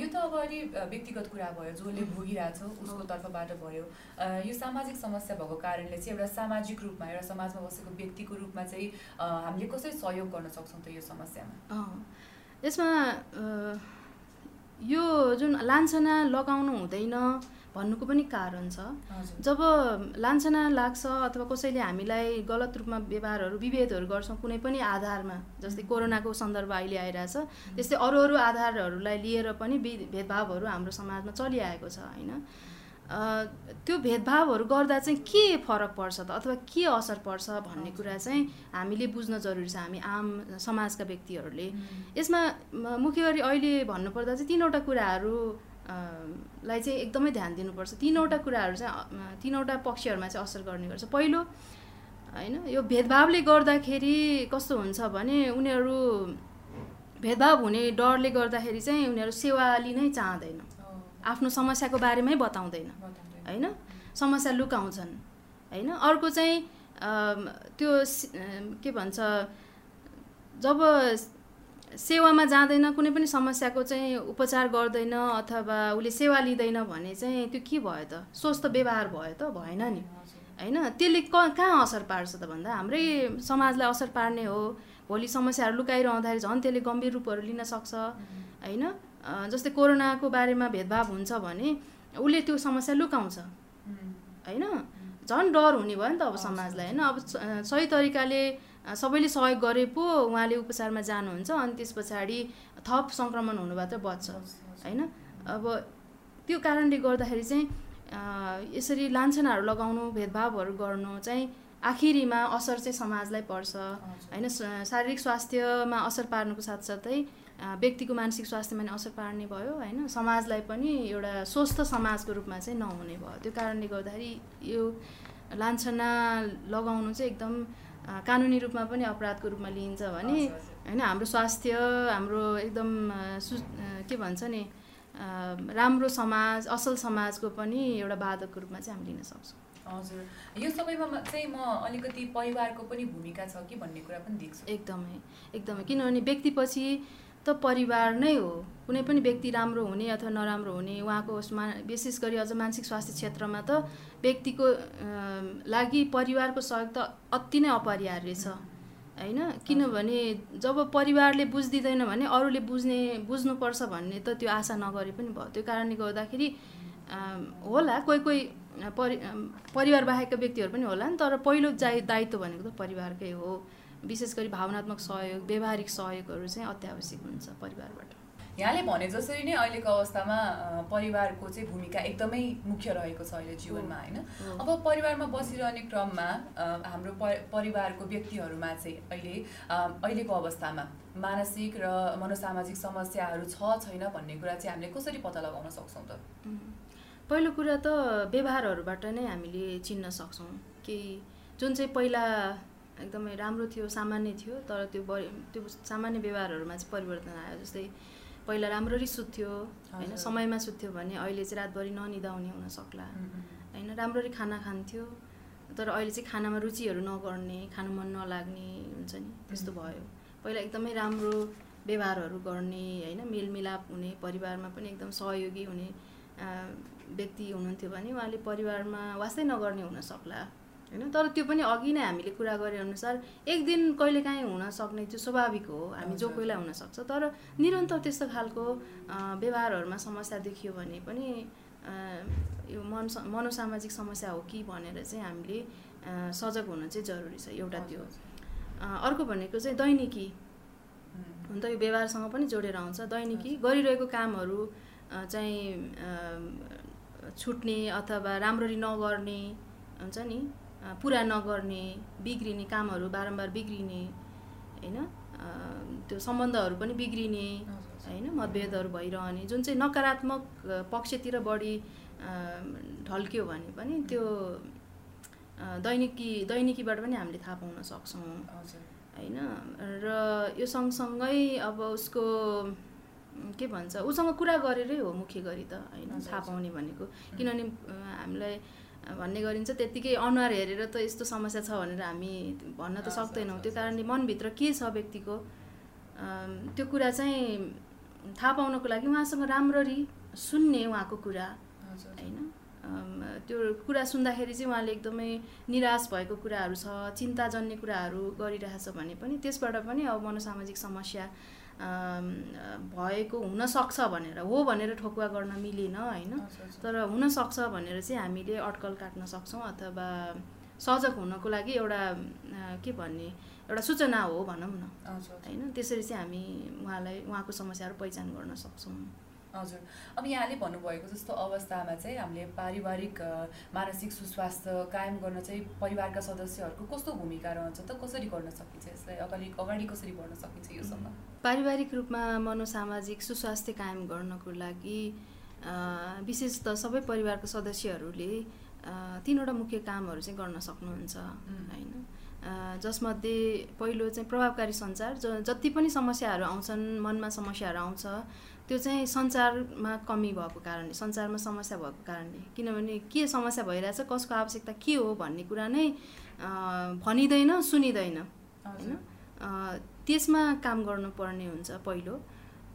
Speaker 1: यो त अब अलि व्यक्तिगत कुरा भयो जसले भोगिरहेछ उसको तर्फबाट भयो। यो सामाजिक समस्या भएको कारणले चाहिँ एउटा सामाजिक रूपमा एउटा समाजमा बसेको व्यक्तिको रूपमा चाहिँ हामीले कसरी सहयोग गर्न सक्छौँ त यो समस्यामा?
Speaker 2: यसमा यो जुन लान्छना लगाउनु हुँदैन भन्नुको पनि कारण छ। जब लान्छना लाग्छ अथवा कसैले हामीलाई गलत रूपमा व्यवहारहरू विभेदहरू गर्छौँ कुनै पनि आधारमा जस्तै कोरोनाको सन्दर्भ अहिले आइरहेछ त्यस्तै अरू अरू आधारहरूलाई लिएर पनि भेदभावहरू हाम्रो समाजमा चलिआएको छ होइन? त्यो भेदभावहरू गर्दा चाहिँ के फरक पर्छ त? अथवा के असर पर्छ भन्ने कुरा चाहिँ हामीले बुझ्न जरुरी छ हामी आम समाजका व्यक्तिहरूले। यसमा मुख्य गरी अहिले भन्नुपर्दा चाहिँ तिनवटा कुराहरू लाई चाहिँ एकदमै ध्यान दिनुपर्छ। तिनवटा कुराहरू चाहिँ तिनवटा पक्षहरूमा चाहिँ असर गर्ने गर्छ। पहिलो होइन यो भेदभावले गर्दाखेरि कस्तो हुन्छ भने उनीहरू भेदभाव हुने डरले गर्दाखेरि चाहिँ उनीहरू सेवा लिनै चाहँदैन। आफ्नो समस्याको बारेमै बताउँदैन होइन? समस्या लुकाउँछन् होइन? अर्को चाहिँ त्यो के भन्छ जब सेवामा जाँदैन कुनै पनि समस्याको चाहिँ उपचार गर्दैन अथवा उसले सेवा लिँदैन भने चाहिँ त्यो के भयो त? स्वस्थ व्यवहार भयो त? भएन नि। होइन? त्यसले क कहाँ असर पार्छ त भन्दा? हाम्रै समाजलाई असर पार्ने हो। भोलि समस्याहरू लुकाइरहँदाखेरि झन् त्यसले गम्भीर रूपहरू लिन सक्छ। होइन? जस्तै कोरोनाको बारेमा भेदभाव हुन्छ भने उसले त्यो समस्या लुकाउँछ। होइन? झन् डर हुने भयो नि त अब समाजलाई। होइन? अब सही तरिकाले सबैले सहयोग गरे पो उहाँले उपचारमा जानुहुन्छ अनि त्यस पछाडि थप सङ्क्रमण हुनुबाट बच्छ होइन? अब त्यो कारणले गर्दाखेरि चाहिँ यसरी लान्छनाहरू लगाउनु भेदभावहरू गर्नु चाहिँ आखिरीमा असर चाहिँ समाजलाई पर्छ होइन? शारीरिक स्वास्थ्यमा असर पार्नुको साथसाथै व्यक्तिको मानसिक स्वास्थ्यमा पनि असर पार्ने भयो होइन? समाजलाई पनि एउटा स्वस्थ समाजको रूपमा चाहिँ नहुने भयो। त्यो कारणले गर्दाखेरि यो लान्छना लगाउनु चाहिँ एकदम कानुनी रूपमा पनि अपराधको रूपमा लिइन्छ भने होइन हाम्रो स्वास्थ्य हाम्रो एकदम सु के भन्छ नि राम्रो समाज असल समाजको पनि एउटा बाधकको रूपमा चाहिँ हामी लिन सक्छौँ।
Speaker 1: हजुर। यो सबैमा चाहिँ म अलिकति परिवारको पनि भूमिका छ कि भन्ने कुरा पनि देख्छु।
Speaker 2: एकदमै एकदमै। किनभने व्यक्तिपछि त परिवार नै हो। कुनै पनि व्यक्ति राम्रो हुने अथवा नराम्रो हुने उहाँको मा विशेष गरी अझ मानसिक स्वास्थ्य क्षेत्रमा त व्यक्तिको लागि परिवारको सहयोग त अति नै अपरिहार्य छ। होइन? किनभने जब परिवारले बुझिदिँदैन भने अरूले बुझ्ने बुझ्नुपर्छ भन्ने त त्यो आशा नगरे पनि भयो। त्यो कारणले गर्दाखेरि होला कोही कोही परि परिवार बाहेकका व्यक्तिहरू पनि होला नि तर पहिलो जाय दायित्व भनेको त परिवारकै हो। विशेष गरी भावनात्मक सहयोग व्यवहारिक सहयोगहरू चाहिँ अत्यावश्यक हुन्छ परिवारबाट।
Speaker 1: यहाँले भने जसरी नै अहिलेको अवस्थामा परिवारको चाहिँ भूमिका एकदमै मुख्य रहेको छ अहिले जीवनमा होइन? अब परिवारमा बसिरहने क्रममा हाम्रो परिवारको व्यक्तिहरूमा चाहिँ अहिले अहिलेको अवस्थामा मानसिक र मनोसामाजिक समस्याहरू छ छैन भन्ने कुरा चाहिँ हामीले कसरी पत्ता लगाउन सक्छौँ त?
Speaker 2: पहिलो कुरा त व्यवहारहरूबाट नै हामीले चिन्न सक्छौँ कि जुन चाहिँ पहिला एकदमै राम्रो थियो सामान्य थियो तर त्यो त्यो सामान्य व्यवहारहरूमा चाहिँ परिवर्तन आयो। जस्तै पहिला राम्ररी सुत्थ्यो होइन? समयमा सुत्थ्यो भने अहिले चाहिँ रातभरि ननिदाउने हुन सक्ला होइन? राम्ररी खाना खान्थ्यो तर अहिले चाहिँ खानामा रुचिहरू नगर्ने खानु मन नलाग्ने हुन्छ नि त्यस्तो भयो। पहिला एकदमै राम्रो व्यवहारहरू गर्ने होइन? मेलमिलाप हुने परिवारमा पनि एकदम सहयोगी हुने व्यक्ति हुनुहुन्थ्यो भने उहाँले परिवारमा वास्तै नगर्ने हुन सक्ला। होइन? तर त्यो पनि अघि नै हामीले कुरा गरे अनुसार एक दिन कहिलेकाहीँ हुन सक्ने त्यो स्वाभाविक हो। हामी जो कोहीलाई हुनसक्छ। तर निरन्तर त्यस्तो खालको व्यवहारहरूमा समस्या देखियो भने पनि यो मन मनोसामाजिक समस्या हो कि भनेर चाहिँ हामीले सजग हुन चाहिँ जरुरी छ एउटा त्यो। अर्को भनेको चाहिँ दैनिकी हुन त यो व्यवहारसँग पनि जोडेर आउँछ। दैनिकी गरिरहेको कामहरू चाहिँ छुट्ने अथवा राम्ररी नगर्ने हुन्छ नि। पुरा नगर्ने बिग्रिने कामहरू बारम्बार बिग्रिने होइन? त्यो सम्बन्धहरू पनि बिग्रिने होइन? मतभेदहरू भइरहने जुन चाहिँ नकारात्मक पक्षतिर बढी ढल्क्यो भने पनि त्यो दैनिकी दैनिकीबाट पनि हामीले थाहा पाउन सक्छौँ। होइन? र यो सँगसँगै अब उसको के भन्छ? उसँग कुरा गरेरै हो मुख्य गरी त होइन? थाहा पाउने भनेको। किनभने हामीलाई भन्ने गरिन्छ। त्यत्तिकै अनुहार हेरेर त यस्तो समस्या छ भनेर हामी भन्न त सक्दैनौँ। त्यो कारणले मनभित्र के छ व्यक्तिको त्यो कुरा चाहिँ थाहा पाउनको लागि उहाँसँग राम्ररी सुन्ने उहाँको कुरा होइन। त्यो कुरा सुन्दाखेरि चाहिँ उहाँले एकदमै निराश भएको कुराहरू छ चिन्ताजन्य कुराहरू गरिरहेछ भने पनि त्यसबाट पनि अब मनोसामाजिक समस्या भएको हुनसक्छ भनेर हो भनेर ठोकुवा गर्न मिलेन होइन? तर हुनसक्छ भनेर चाहिँ हामीले अड्कल काट्न सक्छौँ अथवा सजग हुनको लागि एउटा के भन्ने एउटा सूचना हो भनौँ न। होइन? त्यसरी चाहिँ हामी उहाँलाई उहाँको समस्याहरू पहिचान गर्न सक्छौँ।
Speaker 1: हजुर। अब यहाँले भन्नुभएको जस्तो अवस्थामा चाहिँ हामीले पारिवारिक मानसिक सुस्वास्थ्य कायम गर्न चाहिँ परिवारका सदस्यहरूको कस्तो भूमिका रहन्छ त कसरी गर्न सकिन्छ यसलाई? अगाडि अगाडि कसरी बढ्न सकिन्छ योसँग
Speaker 2: पारिवारिक रूपमा मनोसामाजिक सुस्वास्थ्य कायम गर्नको लागि विशेष त सबै परिवारको सदस्यहरूले तिनवटा मुख्य कामहरू चाहिँ गर्न सक्नुहुन्छ होइन? जसमध्ये पहिलो चाहिँ प्रभावकारी सञ्चार ज जति पनि समस्याहरू आउँछन् मनमा समस्याहरू आउँछ त्यो चाहिँ सञ्चारमा कमी भएको कारणले सञ्चारमा समस्या भएको कारणले। किनभने के समस्या भइरहेछ कसको आवश्यकता के हो भन्ने कुरा नै भनिँदैन सुनिँदैन होइन? त्यसमा काम गर्नुपर्ने हुन्छ पहिलो।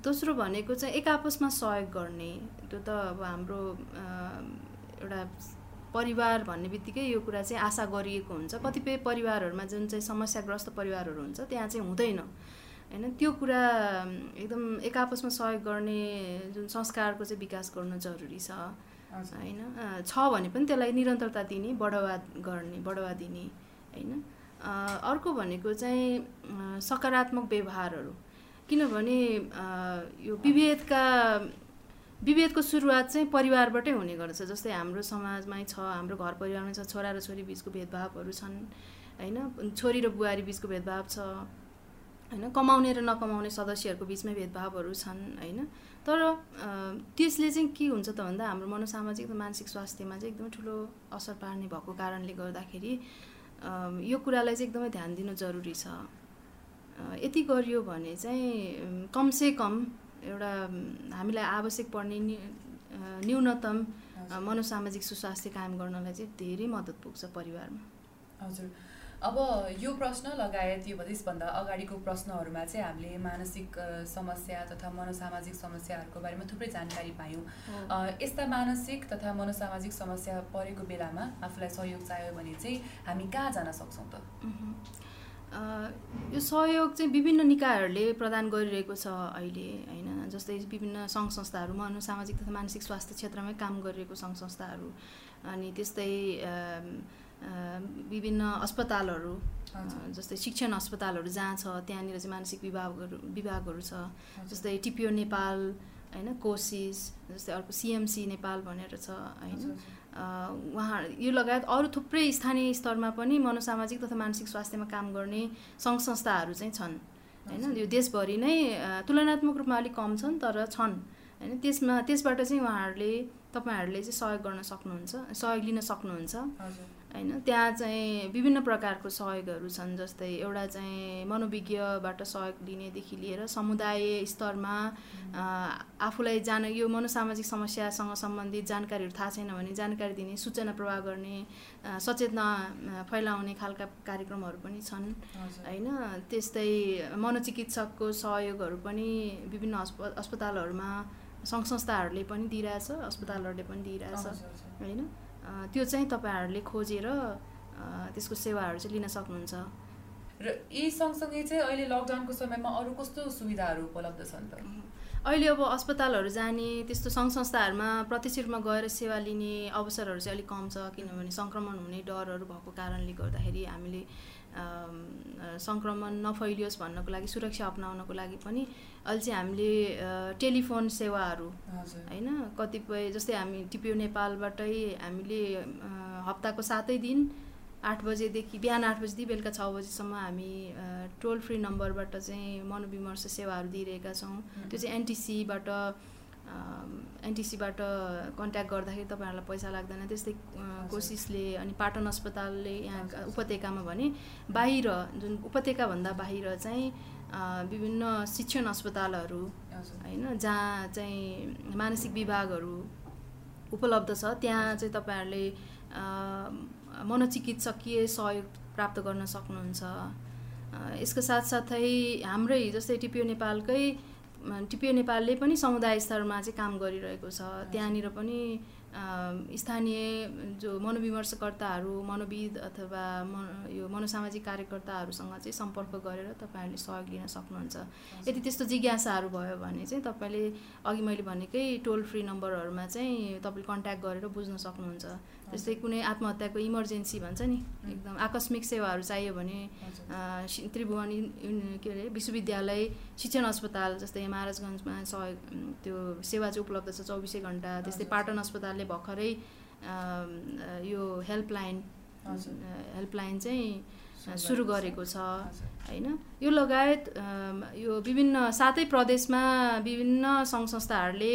Speaker 2: दोस्रो भनेको चाहिँ एक आपसमा सहयोग गर्ने। त्यो त अब हाम्रो एउटा परिवार भन्ने बित्तिकै यो कुरा चाहिँ आशा गरिएको हुन्छ। कतिपय परिवारहरूमा जुन चाहिँ समस्याग्रस्त परिवारहरू हुन्छ त्यहाँ चाहिँ हुँदैन। होइन त्यो कुरा एकदम एक आपसमा सहयोग गर्ने जुन संस्कारको चाहिँ विकास गर्नु जरुरी छ। होइन छ भने पनि त्यसलाई निरन्तरता दिने बढावा गर्ने बढावा दिने होइन। अर्को भनेको चाहिँ सकारात्मक व्यवहारहरू। किनभने यो विभेदका विभेदको सुरुवात चाहिँ परिवारबाटै हुने गर्छ जस्तै हाम्रो समाजमै छ हाम्रो घर परिवारमै छ छोरा र छोरी बिचको भेदभावहरू छन्। होइन छोरी र बुहारी बिचको भेदभाव छ। होइन कमाउने र नकमाउने सदस्यहरूको बिचमै भेदभावहरू छन् होइन। तर त्यसले चाहिँ के हुन्छ त भन्दा हाम्रो मनोसामाजिक र मानसिक स्वास्थ्यमा चाहिँ एकदमै ठुलो असर पार्ने भएको कारणले गर्दाखेरि यो कुरालाई चाहिँ एकदमै ध्यान दिनु जरुरी छ। यति गरियो भने चाहिँ कमसे कम एउटा हामीलाई आवश्यक पर्ने न्यूनतम मनोसामाजिक सुस्वास्थ्य कायम गर्नलाई चाहिँ धेरै मद्दत पुग्छ परिवारमा।
Speaker 1: हजुर। अब यो प्रश्न लगायत यो यसभन्दा अगाडिको प्रश्नहरूमा चाहिँ हामीले मानसिक समस्या तथा मनोसामाजिक समस्याहरूको बारेमा थुप्रै जानकारी पायौँ। यस्ता मानसिक तथा मनोसामाजिक समस्या परेको बेलामा आफूलाई सहयोग चाहियो भने चाहिँ हामी कहाँ जान सक्छौँ त?
Speaker 2: यो सहयोग चाहिँ विभिन्न निकायहरूले प्रदान गरिरहेको छ अहिले होइन? जस्तै विभिन्न सङ्घ संस्थाहरू मनोसामाजिक तथा मानसिक स्वास्थ्य क्षेत्रमै काम गरिरहेको सङ्घ संस्थाहरू अनि त्यस्तै विभिन्न अस्पतालहरू जस्तै शिक्षण अस्पतालहरू जहाँ छ त्यहाँनिर चाहिँ मानसिक विभागहरू विभागहरू छ। जस्तै टिपिओ नेपाल होइन कोसिस जस्तै अर्को सिएमसी नेपाल भनेर छ होइन। उहाँ यो लगायत अरू थुप्रै स्थानीय स्तरमा पनि मनोसामाजिक तथा मानसिक स्वास्थ्यमा काम गर्ने सङ्घ संस्थाहरू चाहिँ छन्। होइन यो देशभरि नै तुलनात्मक रूपमा अलिक कम छन् तर छन्। होइन त्यसमा त्यसबाट चाहिँ उहाँहरूले तपाईँहरूले चाहिँ सहयोग गर्न सक्नुहुन्छ सहयोग लिन सक्नुहुन्छ। होइन? त्यहाँ चाहिँ विभिन्न प्रकारको सहयोगहरू छन् जस्तै एउटा चाहिँ मनोविज्ञबाट सहयोग लिनेदेखि लिएर समुदाय स्तरमा आफूलाई जान यो मनोसामाजिक समस्यासँग सम्बन्धित जानकारीहरू थाहा छैन भने जानकारी दिने सूचना प्रवाह गर्ने सचेतना फैलाउने खालका कार्यक्रमहरू पनि छन्। होइन? त्यस्तै मनोचिकित्सकको सहयोगहरू पनि विभिन्न अस्प अस्पतालहरूमा सङ्घ संस्थाहरूले पनि दिइरहेछ अस्पतालहरूले पनि दिइरहेछ। होइन? त्यो चाहिँ तपाईँहरूले खोजेर त्यसको सेवाहरू चाहिँ लिन सक्नुहुन्छ।
Speaker 1: र यी सँगसँगै चाहिँ अहिले लकडाउनको समयमा अरू कस्तो सुविधाहरू उपलब्ध छन् त?
Speaker 2: अहिले अब अस्पतालहरू जाने त्यस्तो सङ्घ संस्थाहरूमा प्रत्यक्ष रूपमा गएर सेवा लिने अवसरहरू चाहिँ अलिक कम छ किनभने सङ्क्रमण हुने डरहरू भएको कारणले गर्दाखेरि हामीले सङ्क्रमण नफैलियोस् भन्नको लागि सुरक्षा अप्नाउनको लागि पनि अहिले चाहिँ हामीले टेलिफोन सेवाहरू होइन? कतिपय जस्तै हामी टिपिओ नेपालबाटै हामीले हप्ताको सातै दिन आठ बजेदेखि बिहान आठ बजीदेखि बेलुका छ बजीसम्म हामी टोल फ्री नम्बरबाट चाहिँ मनोविमर्श सेवाहरू दिइरहेका छौँ। त्यो चाहिँ एनटिसीबाट एनटिसीबाट कन्ट्याक्ट गर्दाखेरि तपाईँहरूलाई पैसा लाग्दैन। त्यस्तै कोसिसले अनि पाटन अस्पतालले यहाँ उपत्यकामा भने बाहिर जुन उपत्यकाभन्दा बाहिर चाहिँ विभिन्न शिक्षण अस्पतालहरू होइन जहाँ चाहिँ मानसिक विभागहरू उपलब्ध छ त्यहाँ चाहिँ तपाईँहरूले मनोचिकित्सकीय सहयोग प्राप्त गर्न सक्नुहुन्छ। यसको साथसाथै हाम्रै जस्तै टिपिओ नेपालकै टिपिओ नेपालले पनि समुदाय स्तरमा चाहिँ काम गरिरहेको छ। त्यहाँनिर पनि स्थानीय जो मनोविमर्शकर्ताहरू मनोविद अथवा मन यो मनोसामाजिक कार्यकर्ताहरूसँग चाहिँ सम्पर्क गरेर तपाईँहरूले सहयोग लिन सक्नुहुन्छ। यदि त्यस्तो जिज्ञासाहरू भयो भने चाहिँ तपाईँले अघि मैले भनेकै टोल फ्री नम्बरहरूमा चाहिँ तपाईँले कन्ट्याक्ट गरेर बुझ्न सक्नुहुन्छ। जस्तै कुनै आत्महत्याको इमर्जेन्सी भन्छ नि। एकदम आकस्मिक सेवाहरू चाहियो भने त्रिभुवन के अरे विश्वविद्यालय शिक्षण अस्पताल जस्तै महाराजगञ्जमा सहयोग त्यो सेवा चाहिँ उपलब्ध छ चौबिसै घन्टा। त्यस्तै पाटन अस्पतालले भर्खरै यो हेल्पलाइन हेल्पलाइन चाहिँ सुरु गरेको छ। होइन? यो लगायत यो विभिन्न सातै प्रदेशमा विभिन्न सङ्घ संस्थाहरूले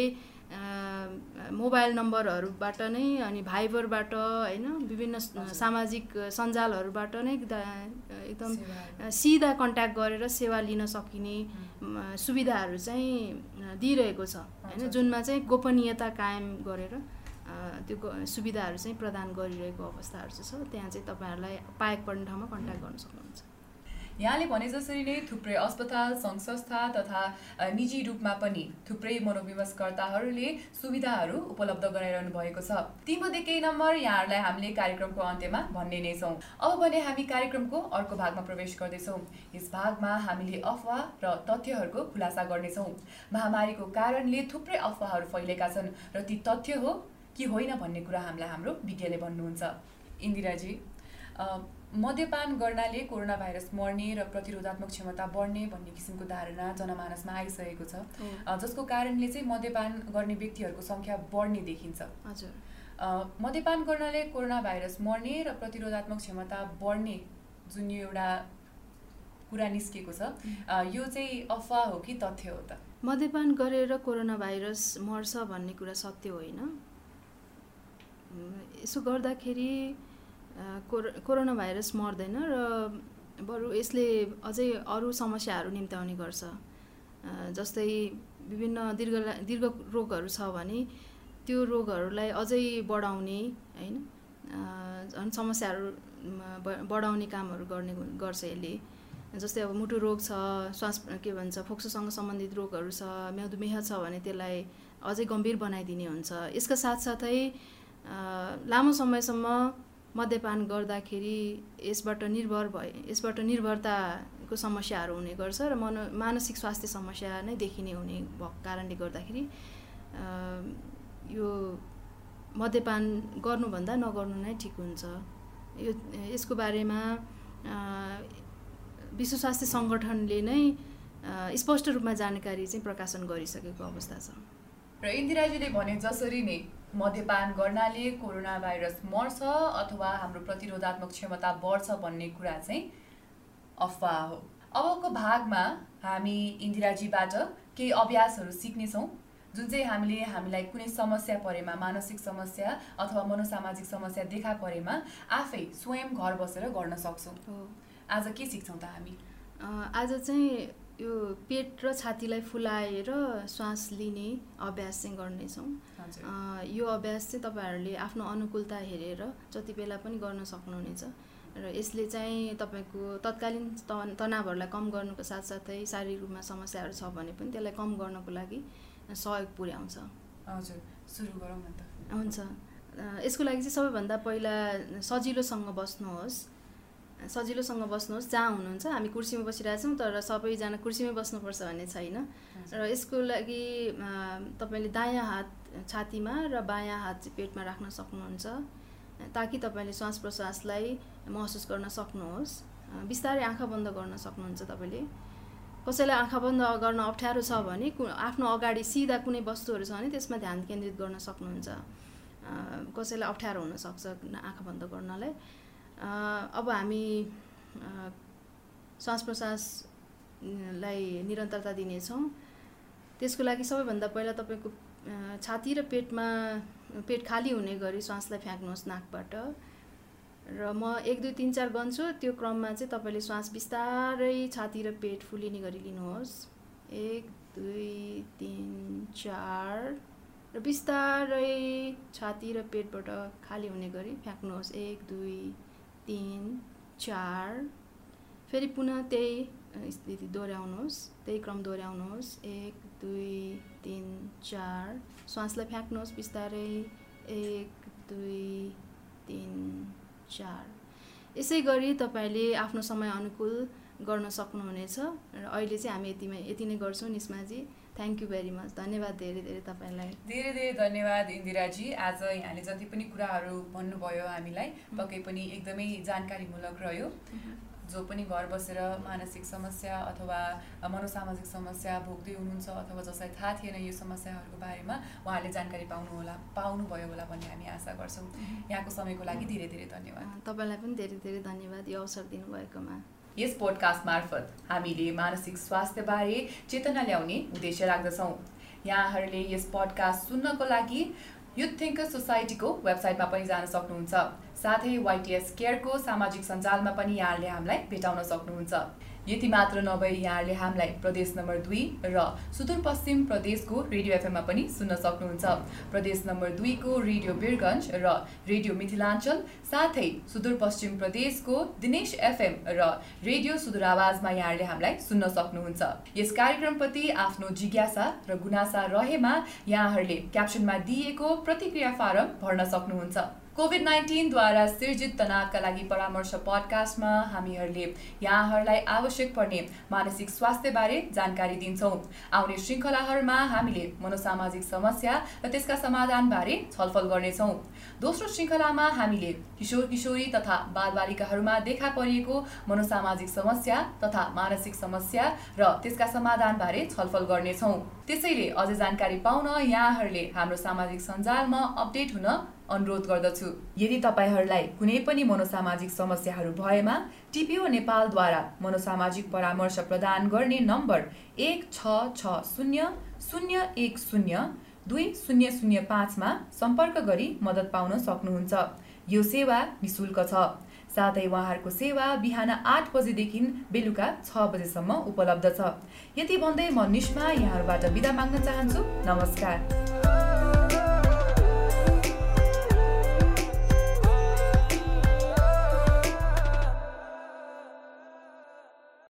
Speaker 2: मोबाइल नम्बरहरूबाट नै अनि भाइबरबाट होइन विभिन्न सामाजिक सञ्जालहरूबाट नै एकदम सिधा कन्ट्याक्ट गरेर सेवा लिन सकिने सुविधाहरू चाहिँ दिइरहेको छ। होइन जुनमा चाहिँ गोपनीयता कायम गरेर त्यो सुविधाहरू चाहिँ प्रदान गरिरहेको अवस्थाहरू चाहिँ छ। त्यहाँ चाहिँ तपाईँहरूलाई पाएक पर्ने ठाउँमा कन्ट्याक्ट गर्न सक्नुहुन्छ।
Speaker 1: यहाँले भने जसरी नै थुप्रै अस्पताल सङ्घ संस्था तथा निजी रूपमा पनि थुप्रै मनोविमर्शकर्ताहरूले सुविधाहरू उपलब्ध गराइरहनु भएको छ। तीमध्ये केही नम्बर यहाँहरूलाई हामीले कार्यक्रमको अन्त्यमा भन्ने नै छौँ। अब भने हामी कार्यक्रमको अर्को भागमा प्रवेश गर्दैछौँ। यस भागमा हामीले अफवाह र तथ्यहरूको खुलासा गर्नेछौँ। महामारीको कारणले थुप्रै अफवाहहरू फैलेका छन् र ती तथ्य हो कि होइन भन्ने कुरा हामीलाई हाम्रो विज्ञले भन्नुहुन्छ। इन्दिराजी मद्यपान गर्नाले कोरोना भाइरस मर्ने र प्रतिरोधात्मक क्षमता बढ्ने भन्ने किसिमको धारणा जनमानसमा आइसकेको छ। जसको कारणले चाहिँ मद्यपान गर्ने व्यक्तिहरूको सङ्ख्या बढ्ने देखिन्छ। हजुर। मद्यपान गर्नाले कोरोना भाइरस मर्ने र प्रतिरोधात्मक क्षमता बढ्ने जुन यो एउटा कुरा निस्केको छ यो चाहिँ अफवाह हो कि तथ्य हो त?
Speaker 2: मद्यपान गरेर कोरोना भाइरस मर्छ भन्ने कुरा सत्य होइन। यसो गर्दाखेरि कोरो कोरोना भाइरस मर्दैन र बरु यसले अझै अरू समस्याहरू निम्त्याउने गर्छ। जस्तै विभिन्न दीर्घ दीर्घ रोगहरू छ भने त्यो रोगहरूलाई अझै बढाउने होइन झन् समस्याहरू बढाउने कामहरू गर्ने गर्छ यसले। जस्तै अब मुटु रोग छ श्वास के भन्छ फोक्सोसँग सम्बन्धित रोगहरू छ मधुमेह छ भने त्यसलाई अझै गम्भीर बनाइदिने हुन्छ। यसका साथसाथै लामो समयसम्म मद्यपान गर्दाखेरि यसबाट निर्भर भए यसबाट निर्भरताको समस्याहरू हुने गर्छ र मनो मानसिक स्वास्थ्य समस्या नै देखिने हुने भएको कारणले गर्दाखेरि यो मद्यपान गर्नुभन्दा नगर्नु नै ठिक हुन्छ। यो यसको बारेमा विश्व स्वास्थ्य सङ्गठनले नै स्पष्ट रूपमा जानकारी चाहिँ प्रकाशन गरिसकेको अवस्था छ।
Speaker 1: र इन्दिराजीले भने जसरी नै मद्यपान गर्नाले कोरोना भाइरस मर्छ अथवा हाम्रो प्रतिरोधात्मक क्षमता बढ्छ भन्ने कुरा चाहिँ अफवाह हो। अबको भागमा हामी इन्दिराजीबाट केही अभ्यासहरू सिक्नेछौँ जुन चाहिँ हामीले हामीलाई कुनै समस्या परेमा मानसिक समस्या अथवा मनोसामाजिक समस्या देखा परेमा आफै स्वयं घर बसेर गर्न सक्छौँ। आज के सिक्छौँ त हामी?
Speaker 2: आज चाहिँ यो पेट र छातीलाई फुलाएर श्वास लिने अभ्यास चाहिँ गर्नेछौँ। यो अभ्यास चाहिँ तपाईँहरूले आफ्नो अनुकूलता हेरेर जति बेला पनि गर्न सक्नुहुनेछ र यसले चाहिँ तपाईँको तत्कालीन तनावहरूलाई कम गर्नुको साथसाथै शारीरिक रूपमा समस्याहरू छ भने पनि त्यसलाई कम गर्नको लागि सहयोग पुर्याउँछ।
Speaker 1: हजुर सुरु गरौँ न त
Speaker 2: हुन्छ यसको लागि चाहिँ सबैभन्दा पहिला सजिलोसँग बस्नुहोस्। सजिलोसँग बस्नुहोस् जहाँ हुनुहुन्छ हामी कुर्सीमा बसिरहेछौँ तर सबैजना कुर्सीमै बस्नुपर्छ भन्ने छैन। र यसको लागि तपाईँले दायाँ हात छातीमा र बायाँ हात चाहिँ पेटमा राख्न सक्नुहुन्छ। ताकि तपाईँले श्वास प्रश्वासलाई महसुस गर्न सक्नुहोस्। बिस्तारै आँखा बन्द गर्न सक्नुहुन्छ तपाईँले। कसैलाई आँखा बन्द गर्न अप्ठ्यारो छ भने आफ्नो अगाडि सिधा कुनै वस्तुहरू छ भने त्यसमा ध्यान केन्द्रित गर्न सक्नुहुन्छ। कसैलाई अप्ठ्यारो हुनसक्छ आँखा बन्द गर्नलाई। अब हामी श्वास प्रश्वासलाई निरन्तरता दिनेछौँ। त्यसको लागि सबैभन्दा पहिला तपाईँको छाती र पेटमा पेट खाली हुने गरी श्वासलाई फ्याँक्नुहोस् नाकबाट। र म एक दुई तिन चार गन्छु त्यो क्रममा चाहिँ तपाईँले श्वास बिस्तारै छाती र पेट फुलिने गरी लिनुहोस्। एक दुई तिन चार र बिस्तारै छाती र पेटबाट खाली हुने गरी फ्याँक्नुहोस्। एक दुई तिन चार फेरि पुनः त्यही स्थिति दोहोऱ्याउनुहोस् त्यही क्रम दोहोऱ्याउनुहोस् एक दुई तिन चार श्वासलाई फ्याँक्नुहोस् बिस्तारै एक दुई तिन चार यसै गरी तपाईँले आफ्नो समय अनुकूल गर्न सक्नुहुनेछ र अहिले चाहिँ हामी यतिमै यति नै गर्छौँ निस्माजी थ्याङ्क यू भेरी मच धन्यवाद धेरै धेरै तपाईँलाई।
Speaker 1: धेरै धेरै धन्यवाद इन्दिराजी। आज यहाँले जति पनि कुराहरू भन्नुभयो हामीलाई पक्कै पनि एकदमै जानकारीमूलक रह्यो। जो पनि घर बसेर मानसिक समस्या अथवा मनोसामाजिक समस्या भोग्दै हुनुहुन्छ अथवा जसलाई थाहा थिएन यो समस्याहरूको बारेमा उहाँले जानकारी पाउनु होला पाउनुभयो होला भन्ने हामी आशा गर्छौँ। यहाँको समयको लागि धेरै धेरै धन्यवाद।
Speaker 2: तपाईँलाई पनि धेरै धेरै धन्यवाद यो अवसर दिनुभएकोमा।
Speaker 1: यस पोडकास्ट मार्फत हामीले मानसिक स्वास्थ्यबारे चेतना ल्याउने उद्देश्य राख्दछौँ। यहाँहरूले यस पडकास्ट सुन्नको लागि युथ थिङ्कर सोसाइटीको वेबसाइटमा पनि जान सक्नुहुन्छ। साथै वाइटिएस केयरको सामाजिक सञ्जालमा पनि यहाँहरूले हामीलाई भेटाउन सक्नुहुन्छ। यति मात्र नभई यहाँहरूले हामीलाई प्रदेश नम्बर दुई र सुदूरपश्चिम प्रदेशको रेडियो एफएममा पनि सुन्न सक्नुहुन्छ। प्रदेश नम्बर दुईको रेडियो वीरगन्ज र रेडियो मिथिलाञ्चल साथै सुदूरपश्चिम प्रदेशको दिनेश एफएम र रेडियो सुदूर आवाजमा यहाँहरूले हामीलाई सुन्न सक्नुहुन्छ। यस कार्यक्रमप्रति आफ्नो जिज्ञासा र गुनासा रहेमा यहाँहरूले क्याप्सनमा दिइएको प्रतिक्रिया फारम भर्न सक्नुहुन्छ। कोभिड नाइन्टिनद्वारा सिर्जित तनावका लागि परामर्श पडकास्टमा हामीहरूले यहाँहरूलाई आवश्यक पर्ने मानसिक स्वास्थ्यबारे जानकारी दिन्छौँ। आउने श्रृङ्खलाहरूमा हामीले मनोसामाजिक समस्या र त्यसका समाधानबारे छलफल गर्नेछौँ। दोस्रो श्रृङ्खलामा हामीले किशोर किशोरी तथा बालबालिकाहरूमा देखा परिएको मनोसामाजिक समस्या तथा मानसिक समस्या र त्यसका समाधानबारे छलफल गर्नेछौँ। त्यसैले अझ जानकारी पाउन यहाँहरूले हाम्रो सामाजिक सञ्जालमा अपडेट हुन अनुरोध गर्दछु। यदि तपाईँहरूलाई कुनै पनि मनोसामाजिक समस्याहरू भएमा टिपिओ नेपालद्वारा मनोसामाजिक परामर्श प्रदान गर्ने नम्बर एक छ छ शून्य शून्य एक शून्य दुई शून्य शून्य पाँचमा सम्पर्क गरी मद्दत पाउन सक्नुहुन्छ। यो सेवा निशुल्क छ। साथै उहाँहरूको सेवा बिहान आठ बजेदेखि बेलुका छ बजेसम्म उपलब्ध छ। यति भन्दै म निष्मा यहाँहरूबाट बिदा माग्न चाहन्छु। नमस्कार।